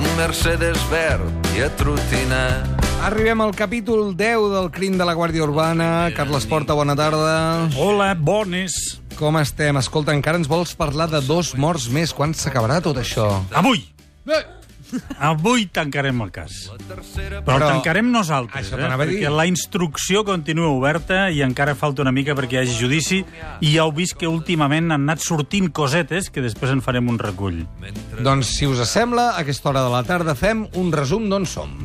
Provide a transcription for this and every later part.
d'un Mercedes verd i atrotinat. Arribem al capítol 10 del crim de la Guàrdia Urbana. Carles Porta, bona tarda. Hola, bones. Com estem? Escolta, encara ens vols parlar de dos morts més. Quan s'acabarà tot això? Avui. Eh, Avui tancarem el cas. Però, Però- el tancarem nosaltres, Això eh? perquè la instrucció continua oberta i encara falta una mica perquè hi hagi judici i ja heu vist que últimament han anat sortint cosetes que després en farem un recull. Doncs, si us sembla, a aquesta hora de la tarda fem un resum d'on som.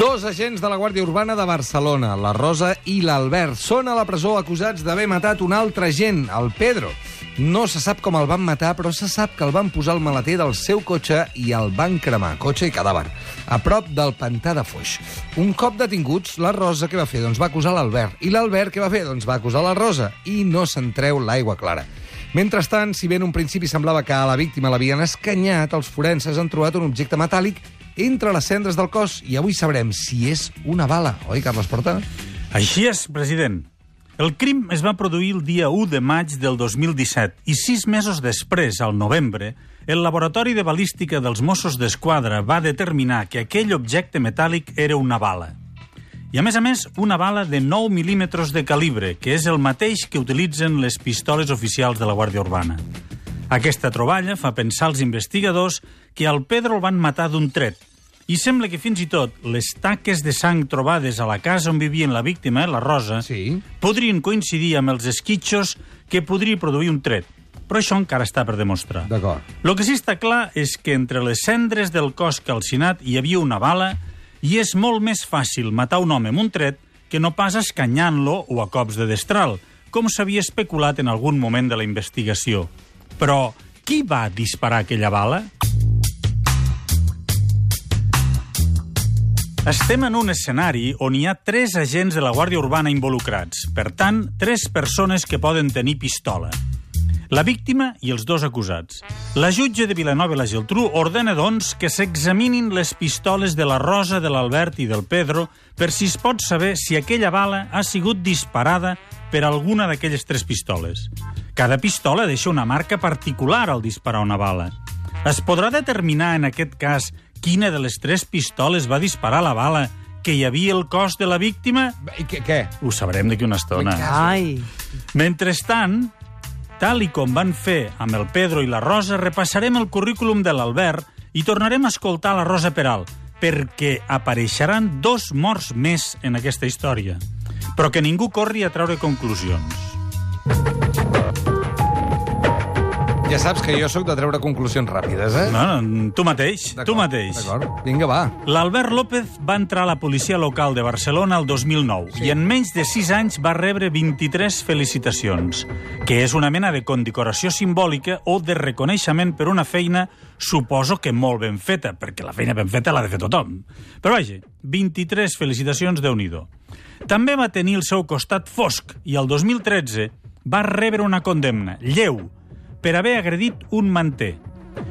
Dos agents de la Guàrdia Urbana de Barcelona, la Rosa i l'Albert, són a la presó acusats d'haver matat un altre agent, el Pedro. No se sap com el van matar, però se sap que el van posar al maleter del seu cotxe i el van cremar, cotxe i cadàver, a prop del pantà de Foix. Un cop detinguts, la Rosa què va fer? Doncs va acusar l'Albert. I l'Albert què va fer? Doncs va acusar la Rosa. I no se'n treu l'aigua clara. Mentrestant, si bé en un principi semblava que a la víctima l'havien escanyat, els forenses han trobat un objecte metàl·lic entre les cendres del cos i avui sabrem si és una bala. Oi, Carles Porta? Així és, president. El crim es va produir el dia 1 de maig del 2017 i sis mesos després, al novembre, el Laboratori de Balística dels Mossos d'Esquadra va determinar que aquell objecte metàl·lic era una bala. I, a més a més, una bala de 9 mil·límetres de calibre, que és el mateix que utilitzen les pistoles oficials de la Guàrdia Urbana. Aquesta troballa fa pensar als investigadors que al Pedro el van matar d'un tret, i sembla que fins i tot les taques de sang trobades a la casa on vivien la víctima, la Rosa, Sí. podrien coincidir amb els esquitxos que podria produir un tret. Però això encara està per demostrar. D'acord. El que sí està clar és que entre les cendres del cos calcinat hi havia una bala i és molt més fàcil matar un home amb un tret que no pas escanyant-lo o a cops de destral, com s'havia especulat en algun moment de la investigació. Però qui va disparar aquella bala? Estem en un escenari on hi ha tres agents de la Guàrdia Urbana involucrats. Per tant, tres persones que poden tenir pistola. La víctima i els dos acusats. La jutge de Vilanova i la Geltrú ordena, doncs, que s'examinin les pistoles de la Rosa, de l'Albert i del Pedro per si es pot saber si aquella bala ha sigut disparada per alguna d'aquelles tres pistoles. Cada pistola deixa una marca particular al disparar una bala. Es podrà determinar, en aquest cas, quina de les tres pistoles va disparar la bala que hi havia al cos de la víctima? I què? què? Ho sabrem d'aquí una estona. Ai, Mentrestant, tal i com van fer amb el Pedro i la Rosa, repassarem el currículum de l'Albert i tornarem a escoltar la Rosa Peral, perquè apareixeran dos morts més en aquesta història. Però que ningú corri a treure conclusions. Ja saps que jo sóc de treure conclusions ràpides, eh? No, no, tu mateix, tu mateix. D'acord, vinga, va. L'Albert López va entrar a la policia local de Barcelona el 2009 sí. i en menys de 6 anys va rebre 23 felicitacions, que és una mena de condecoració simbòlica o de reconeixement per una feina suposo que molt ben feta, perquè la feina ben feta l'ha de fer tothom. Però vaja, 23 felicitacions de unido. També va tenir el seu costat fosc i el 2013 va rebre una condemna, lleu, per haver agredit un manter.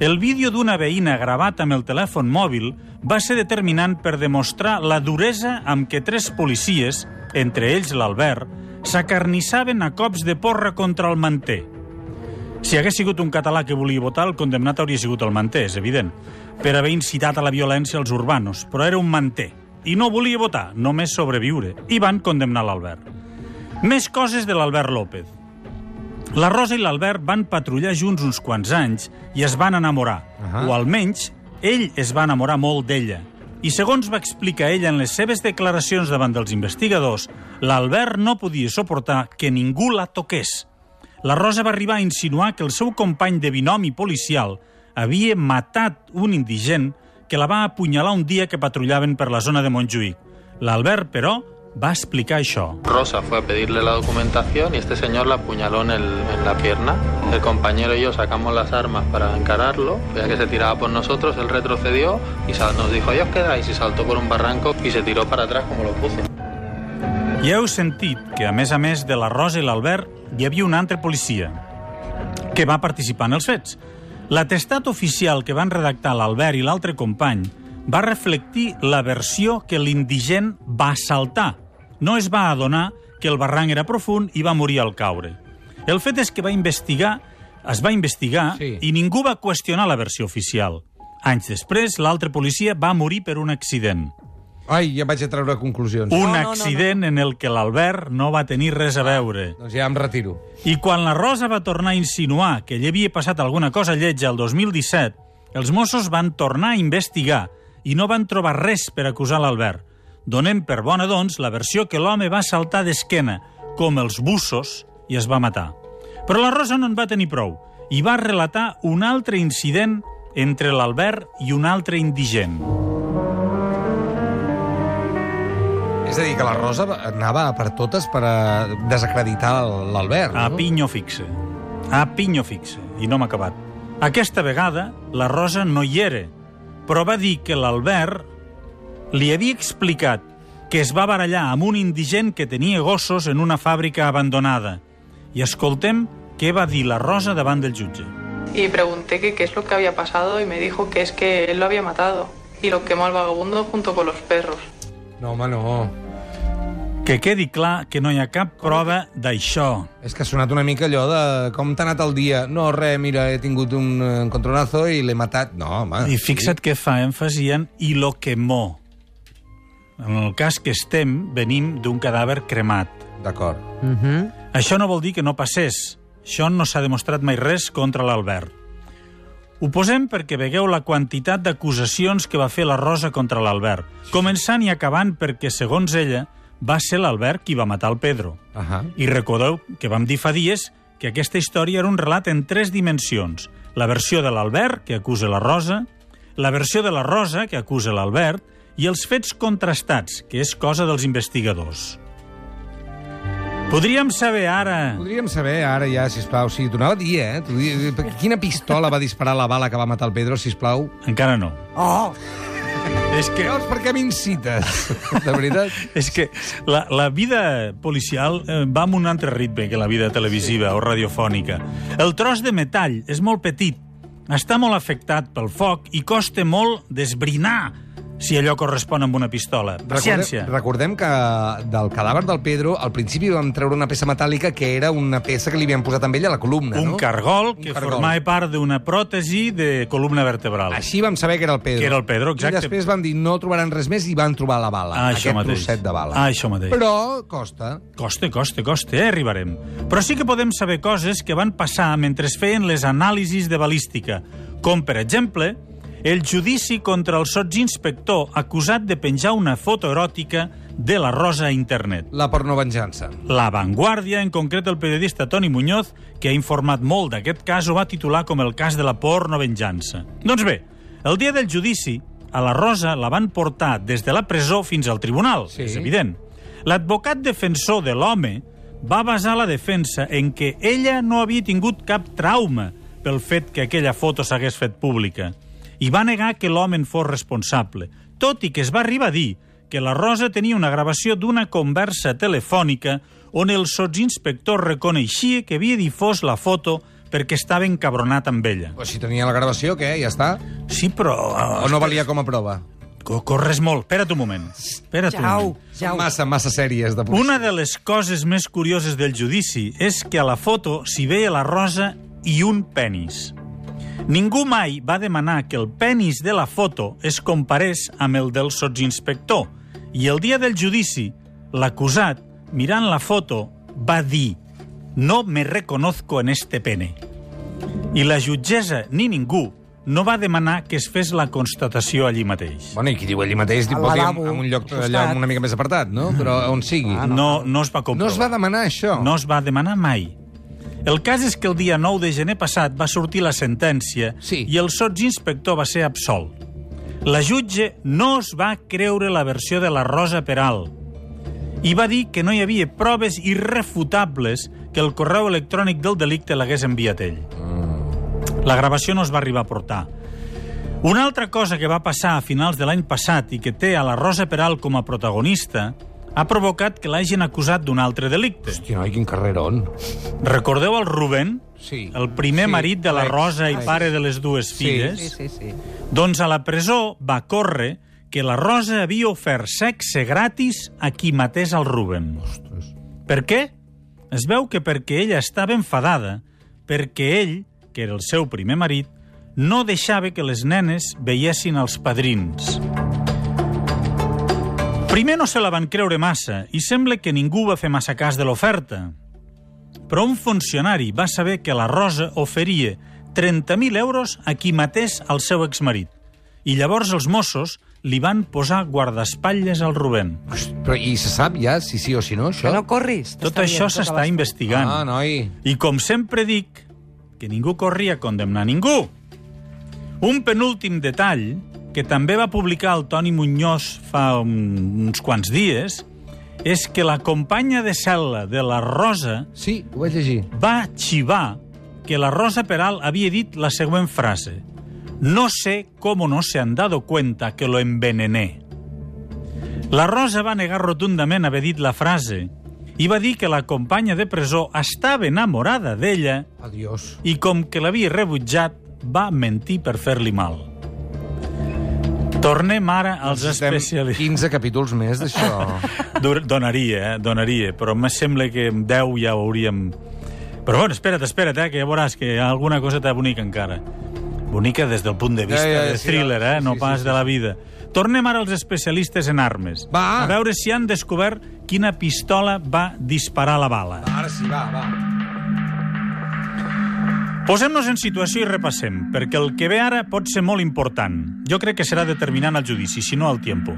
El vídeo d'una veïna gravat amb el telèfon mòbil va ser determinant per demostrar la duresa amb què tres policies, entre ells l'Albert, s'acarnissaven a cops de porra contra el manter. Si hagués sigut un català que volia votar, el condemnat hauria sigut el manter, és evident, per haver incitat a la violència als urbanos, però era un manter. I no volia votar, només sobreviure, i van condemnar l'Albert. Més coses de l'Albert López. La Rosa i l'Albert van patrullar junts uns quants anys i es van enamorar. Ahà. O almenys, ell es va enamorar molt d'ella. I segons va explicar ella en les seves declaracions davant dels investigadors, l'Albert no podia suportar que ningú la toqués. La Rosa va arribar a insinuar que el seu company de binomi policial havia matat un indigent que la va apunyalar un dia que patrullaven per la zona de Montjuïc. L'Albert, però, va explicar això. Rosa fue a pedirle la documentación y este señor la apuñaló en, el- en la pierna. El compañero y yo sacamos las armas para encararlo. Veía que se tiraba por nosotros, él retrocedió y nos dijo, ahí os quedáis, y saltó por un barranco y se tiró para atrás como lo puso. I heu sentit que, a més a més de la Rosa i l'Albert, hi havia un altre policia que va participar en els fets. L'atestat oficial que van redactar l'Albert i l'altre company va reflectir la versió que l'indigent va saltar. No es va adonar que el barranc era profund i va morir al caure. El fet és que va investigar, es va investigar Sí. i ningú va qüestionar la versió oficial. Anys després, l'altre policia va morir per un accident. Ai, ja vaig a treure conclusions. Un accident en el que l'Albert no va tenir res a veure. Doncs ja em retiro. I quan la Rosa va tornar a insinuar que ell havia passat alguna cosa lletja el 2017, els Mossos van tornar a investigar i no van trobar res per acusar l'Albert. Donem per bona, doncs, la versió que l'home va saltar d'esquena, com els bussos, i es va matar. Però la Rosa no en va tenir prou i va relatar un altre incident entre l'Albert i un altre indigent. És a dir, que la Rosa anava per totes per a desacreditar l'Albert, A no? pinyo fixe. A pinyo fixe. I no m'ha acabat. Aquesta vegada, la Rosa no hi era, però va dir que l'Albert li havia explicat que es va barallar amb un indigent que tenia gossos en una fàbrica abandonada. I escoltem què va dir la Rosa davant del jutge. Y pregunté que qué es lo que había pasado y me dijo que es que él lo había matado y lo quemó al vagabundo junto con los perros. No, home, no. Que quedi clar que no hi ha cap prova d'això. És que ha sonat una mica allò de com t'ha anat el dia. No, res, mira, he tingut un encontronazo i l'he matat. No, home. I fixa't que fa èmfasi en i lo quemó. En el cas que estem, venim d'un cadàver cremat. D'acord. Això no vol dir que no passés. Això no s'ha demostrat mai res contra l'Albert. Ho posem perquè vegueu la quantitat d'acusacions que va fer la Rosa contra l'Albert, començant i acabant perquè, segons ella, va ser l'Albert qui va matar el Pedro. Ahà. I recordeu que vam dir fa dies que aquesta història era un relat en tres dimensions. La versió de l'Albert, que acusa la Rosa, la versió de la Rosa, que acusa l'Albert, i els fets contrastats, que és cosa dels investigadors. Podríem saber ara... Podríem saber ara ja, sisplau, si t'ho anava a dir, eh? T'ho di- Quina pistola va disparar la bala que va matar el Pedro, sisplau? Encara no. Oh! És que, Veus per què m'incites? De veritat? és que la, la vida policial eh, va amb un altre ritme que la vida televisiva o radiofònica. El tros de metall és molt petit, està molt afectat pel foc i costa molt desbrinar si allò correspon amb una pistola. Paciència. Recordem, recordem que del cadàver del Pedro al principi vam treure una peça metàl·lica que era una peça que li havien posat amb ella a la columna, Un no? cargol Un que cargol. formava part d'una pròtesi de columna vertebral. Així vam saber que era el Pedro. Que era el Pedro, exacte. I després van dir no trobaran res més i van trobar la bala. Ah, això aquest mateix. trosset de bala. Ah, això mateix. Però costa. Costa, costa, costa, eh? arribarem. Però sí que podem saber coses que van passar mentre es feien les anàlisis de balística, com, per exemple, el judici contra el sotsinspector acusat de penjar una foto eròtica de la Rosa a internet. La pornovenjança. La Vanguardia, en concret el periodista Toni Muñoz, que ha informat molt d'aquest cas, ho va titular com el cas de la pornovenjança. Doncs bé, el dia del judici, a la Rosa la van portar des de la presó fins al tribunal, Sí. és evident. L'advocat defensor de l'home va basar la defensa en que ella no havia tingut cap trauma pel fet que aquella foto s'hagués fet pública i va negar que l'home en fos responsable, tot i que es va arribar a dir que la Rosa tenia una gravació d'una conversa telefònica on el sotsinspector reconeixia que havia difós la foto perquè estava encabronat amb ella. Però si tenia la gravació, què? Ja està? Sí, però... O no valia com a prova? Co- Corres molt. Espera't un moment. Espera't un moment. Són massa, massa sèries de Una de les coses més curioses del judici és que a la foto s'hi veia la rosa i un penis. Ningú mai va demanar que el penis de la foto es comparés amb el del sotsinspector i el dia del judici, l'acusat, mirant la foto, va dir «No me reconozco en este pene». I la jutgessa ni ningú no va demanar que es fes la constatació allí mateix. Bueno, i qui diu allí mateix, pot dir en, en un lloc al allà una mica més apartat, no? Però on sigui. Ah, No, no es va comprovar. No es va demanar això. No es va demanar mai. El cas és que el dia 9 de gener passat va sortir la sentència Sí. i el sotsinspector va ser absolt. La jutge no es va creure la versió de la Rosa Peral i va dir que no hi havia proves irrefutables que el correu electrònic del delicte l'hagués enviat ell. La gravació no es va arribar a portar. Una altra cosa que va passar a finals de l'any passat i que té a la Rosa Peral com a protagonista ha provocat que l'hagin acusat d'un altre delicte. Hòstia, noi, quin carrerón. Recordeu el Rubén? Sí. El primer Sí, marit de la Rosa i pare de les dues Sí, filles? sí, sí, sí. Doncs a la presó va córrer que la Rosa havia ofert sexe gratis a qui matés el Rubén. Ostres. Per què? Es veu que perquè ella estava enfadada, perquè ell, que era el seu primer marit, no deixava que les nenes veiessin els padrins. Primer no se la van creure massa i sembla que ningú va fer massa cas de l'oferta. Però un funcionari va saber que la Rosa oferia 30.000 euros a qui matés el seu exmarit. I llavors els Mossos li van posar guardaespatlles al Rubén. Però i se sap ja si sí o si no, això? Que no corris. Tot això s'està investigant. Ah, noi. I com sempre dic, que ningú corria a condemnar ningú. Un penúltim detall, que també va publicar el Toni Muñoz fa un, uns quants dies, és que la companya de cel·la de la Rosa Sí, ho vaig llegir. va xivar que la Rosa Peral havia dit la següent frase. No sé cómo no se han dado cuenta que lo envenené. La Rosa va negar rotundament haver dit la frase i va dir que la companya de presó estava enamorada d'ella Adiós. i com que l'havia rebutjat, va mentir per fer-li mal. Tornem ara als Necessitem especialistes. 15 capítols més d'això. Donaria, eh? Donaria, però me sembla que amb 10 ja ho hauríem... Però bueno, espera't, espera't, eh? que ja veuràs que alguna coseta bonica encara. Bonica des del punt de vista Ja, ja, de sí, thriller, eh? sí, no sí, pas sí, de la vida. Tornem ara als especialistes en armes. Va. A veure si han descobert quina pistola va disparar la bala. Ara sí, va, va. Posem-nos en situació i repassem, perquè el que ve ara pot ser molt important. Jo crec que serà determinant al judici, si no al tiempo.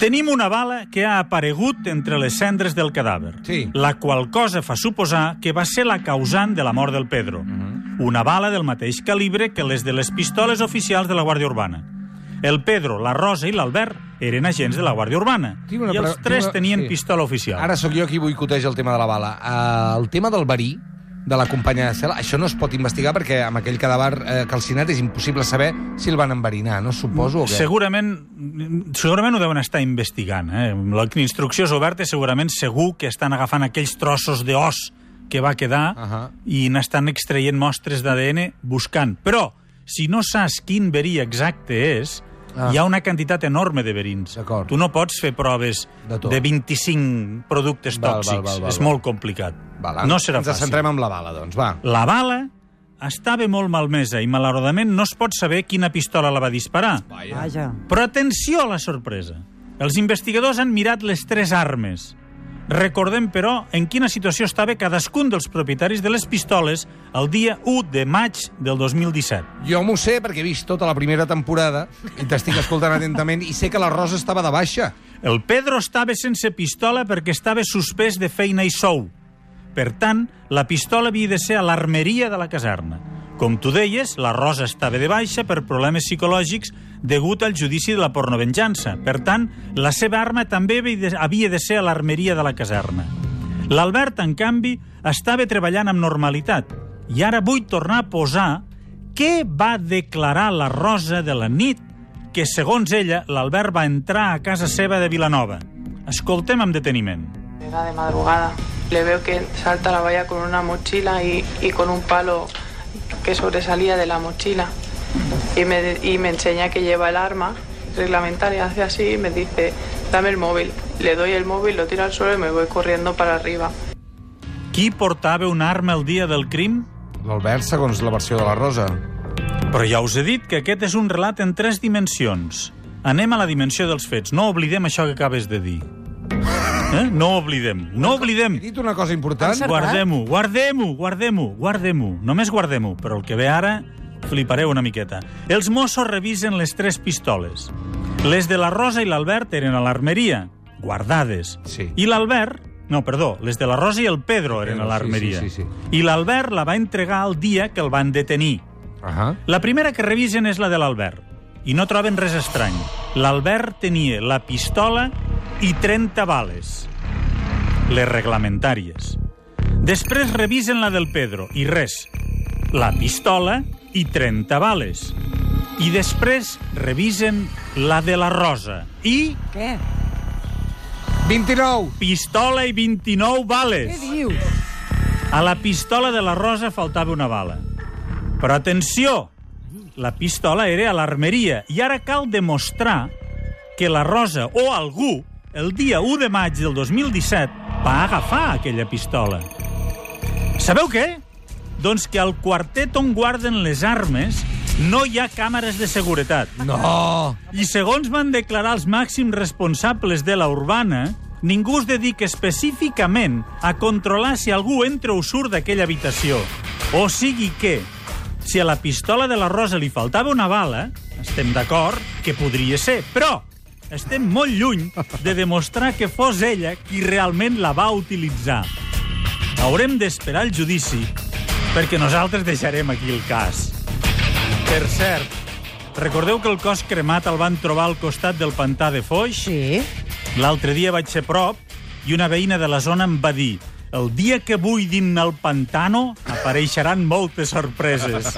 Tenim una bala que ha aparegut entre les cendres del cadàver, Sí. la qual cosa fa suposar que va ser la causant de la mort del Pedro. Una bala del mateix calibre que les de les pistoles oficials de la Guàrdia Urbana. El Pedro, la Rosa i l'Albert eren agents de la Guàrdia Urbana. I els tres tenien sí. pistola oficial. Ara sóc jo qui boicoteja el tema de la bala. Uh, el tema del verí, de la companya de cel·la, això no es pot investigar perquè amb aquell cadàver eh, calcinat és impossible saber si el van enverinar, no? Suposo o què? Segurament, segurament ho deuen estar investigant. Eh? La instrucció és oberta segurament segur que estan agafant aquells trossos d'os que va quedar Ahà. i n'estan extraient mostres d'ADN buscant. Però, si no saps quin verí exacte és, Ah. hi ha una quantitat enorme de verins. Tu no pots fer proves De tot. de 25 productes Val, tòxics. val, val, és val. molt complicat. Val, no serà ens fàcil. centrem en la bala, doncs, va. La bala estava molt malmesa i malauradament no es pot saber quina pistola la va disparar. Vaja. Però atenció a la sorpresa. Els investigadors han mirat les tres armes. Recordem, però, en quina situació estava cadascun dels propietaris de les pistoles el dia 1 de maig del 2017. Jo m'ho sé perquè he vist tota la primera temporada i t'estic escoltant atentament i sé que la Rosa estava de baixa. El Pedro estava sense pistola perquè estava suspès de feina i sou. Per tant, la pistola havia de ser a l'armeria de la caserna. Com tu deies, la Rosa estava de baixa per problemes psicològics degut al judici de la pornovenjança. Per tant, la seva arma també havia de- ser a l'armeria de la caserna. L'Albert, en canvi, estava treballant amb normalitat. I ara vull tornar a posar què va declarar la Rosa de la nit que, segons ella, l'Albert va entrar a casa seva de Vilanova. Escoltem amb deteniment. Era de madrugada. Le veo que salta la valla con una mochila y, y con un palo que sobresalía de la mochila. Y me, y me enseña que lleva el arma reglamentaria, hace así y me dice, dame el móvil. Le doy el móvil, lo tiro al suelo y me voy corriendo para arriba. Qui portava un arma el dia del crim? L'Albert, segons la versió de la Rosa. Però ja us he dit que aquest és un relat en tres dimensions. Anem a la dimensió dels fets. No oblidem això que acabes de dir. Eh? No oblidem. No oblidem. He dit una cosa important? Guardem-ho, guardem-ho, guardem-ho, guardem-ho. Només guardem-ho, però el que ve ara flipareu una miqueta. Els Mossos revisen les tres pistoles. Les de la Rosa i l'Albert eren a l'armeria, guardades. Sí. I l'Albert... No, perdó, les de la Rosa i el Pedro eren a Pedro, sí, l'armeria. sí, sí, sí. I l'Albert la va entregar el dia que el van detenir. Ahà. La primera que revisen és la de l'Albert. I no troben res estrany. L'Albert tenia la pistola i 30 bales. les reglamentàries. Després revisen la del Pedro, i res. La pistola i 30 bales. I després revisen la de la Rosa. I Què? 29. pistola i 29 Què bales. dius? A la pistola de la Rosa faltava una bala. Però atenció, la pistola era a l'armeria i ara cal demostrar que la Rosa o algú el dia 1 de maig del 2017 va agafar aquella pistola. Sabeu què? Doncs que al quartet on guarden les armes no hi ha càmeres de seguretat. No. I segons van declarar els màxims responsables de la urbana, ningú es dedica específicament a controlar si algú entra o surt d'aquella habitació. O sigui que, si a la pistola de la Rosa li faltava una bala, estem d'acord que podria ser, però estem molt lluny de demostrar que fos ella qui realment la va utilitzar. Haurem d'esperar el judici perquè nosaltres deixarem aquí el cas. Per cert, recordeu que el cos cremat el van trobar al costat del pantà de Foix? Sí. L'altre dia vaig ser prop i una veïna de la zona em va dir el dia que buidin el pantano apareixeran moltes sorpreses.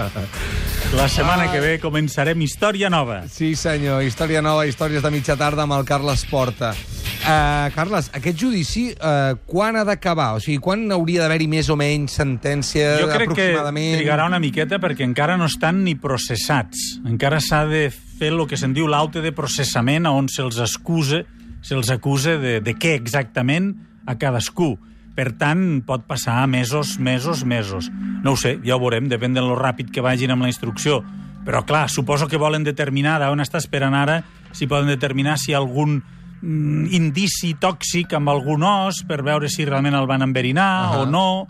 La setmana que ve començarem història nova. Sí, senyor. Història nova, històries de mitja tarda amb el Carles Porta. Uh, Carles, aquest judici, uh, quan ha d'acabar? O sigui, quan hauria d'haver-hi més o menys sentència Jo crec que aproximadament? trigarà una miqueta perquè encara no estan ni processats. Encara s'ha de fer el que se'n diu l'aute de processament on se'ls acusa, se'ls acusa de, de què exactament a cadascú. Per tant, pot passar mesos, mesos, mesos. No ho sé, ja ho veurem, depèn de lo ràpid que vagin amb la instrucció. Però, clar, suposo que volen determinar, on està esperant ara, si poden determinar si algun indici tòxic amb algun os per veure si realment el van enverinar uh. -huh. o no.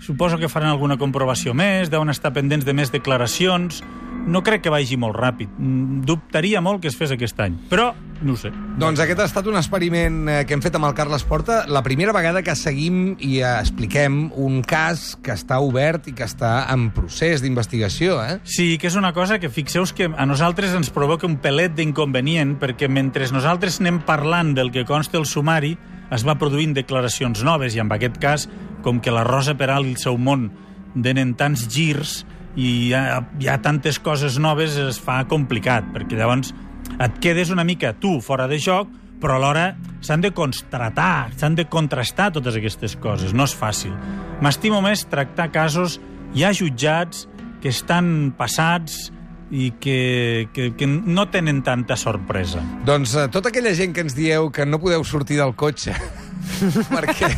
Suposo que faran alguna comprovació més, deuen estar pendents de més declaracions. No crec que vagi molt ràpid. Mm, Dubtaria molt que es fes aquest any. Però, no sé. Doncs aquest ha estat un experiment eh, que hem fet amb el Carles Porta. La primera vegada que seguim i expliquem un cas que està obert i que està en procés d'investigació, eh? Sí, que és una cosa que fixeu que a nosaltres ens provoca un pelet d'inconvenient perquè mentre nosaltres anem parlant del que consta el sumari, es va produint declaracions noves i en aquest cas, com que la Rosa Peral i el seu món denen tants girs i hi ha, hi ha tantes coses noves, es fa complicat, perquè llavors et quedes una mica tu fora de joc, però alhora s'han de constatar, s'han de contrastar totes aquestes coses. No és fàcil. M'estimo més tractar casos ja jutjats, que estan passats i que, que, que no tenen tanta sorpresa. Doncs eh, tota aquella gent que ens dieu que no podeu sortir del cotxe perquè,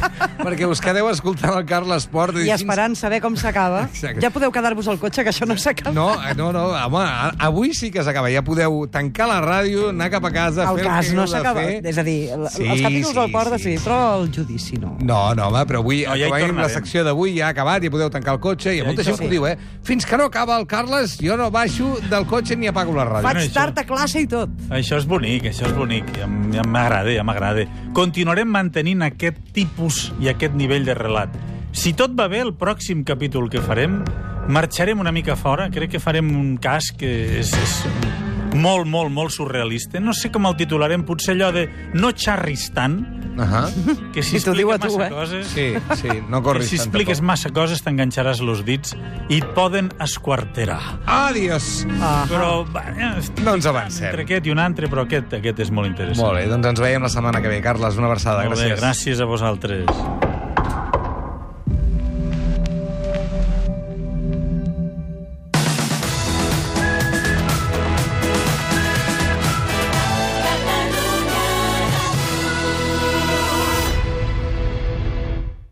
perquè us quedeu escoltant el Carles Porta... I esperant saber com s'acaba. Ja podeu quedar-vos al cotxe, que això no s'acaba. No, eh, no, no, home, a- avui sí que s'acaba. Ja podeu tancar la ràdio, anar cap a casa, El fer cas el que no de s'acaba. És a dir, Sí, els capítols sí, del Porta sí, sí, sí. però el judici no. No, no, home, però avui No, ja acabem la secció d'avui, ja ha acabat, ja podeu tancar el cotxe, i Ja molta gent que ho diu, eh? Fins que no acaba el Carles, jo no baixo del cotxe ni apago la ràdio. Faig això- tard a classe i tot. Això és bonic, això és bonic. Ja m'agrada, ja m'agrada. Continuarem mantenint aquest tipus i aquest nivell de relat. Si tot va bé, el pròxim capítol que farem, marxarem una mica fora. Crec que farem un cas que és, és molt, molt, molt surrealista. No sé com el titularem, potser allò de no xarris tant, Uh -huh. que si I expliques tu, massa eh? coses... Sí, sí, no corris si tant, expliques tampoc. massa coses t'enganxaràs los dits i et poden esquarterar. Adiós! Ah, Però, va, No ens avancem. entre aquest i un altre, però aquest, aquest és molt interessant. Molt bé, doncs ens veiem la setmana que ve. Carles, una abraçada, Molt bé, gràcies. gràcies a vosaltres.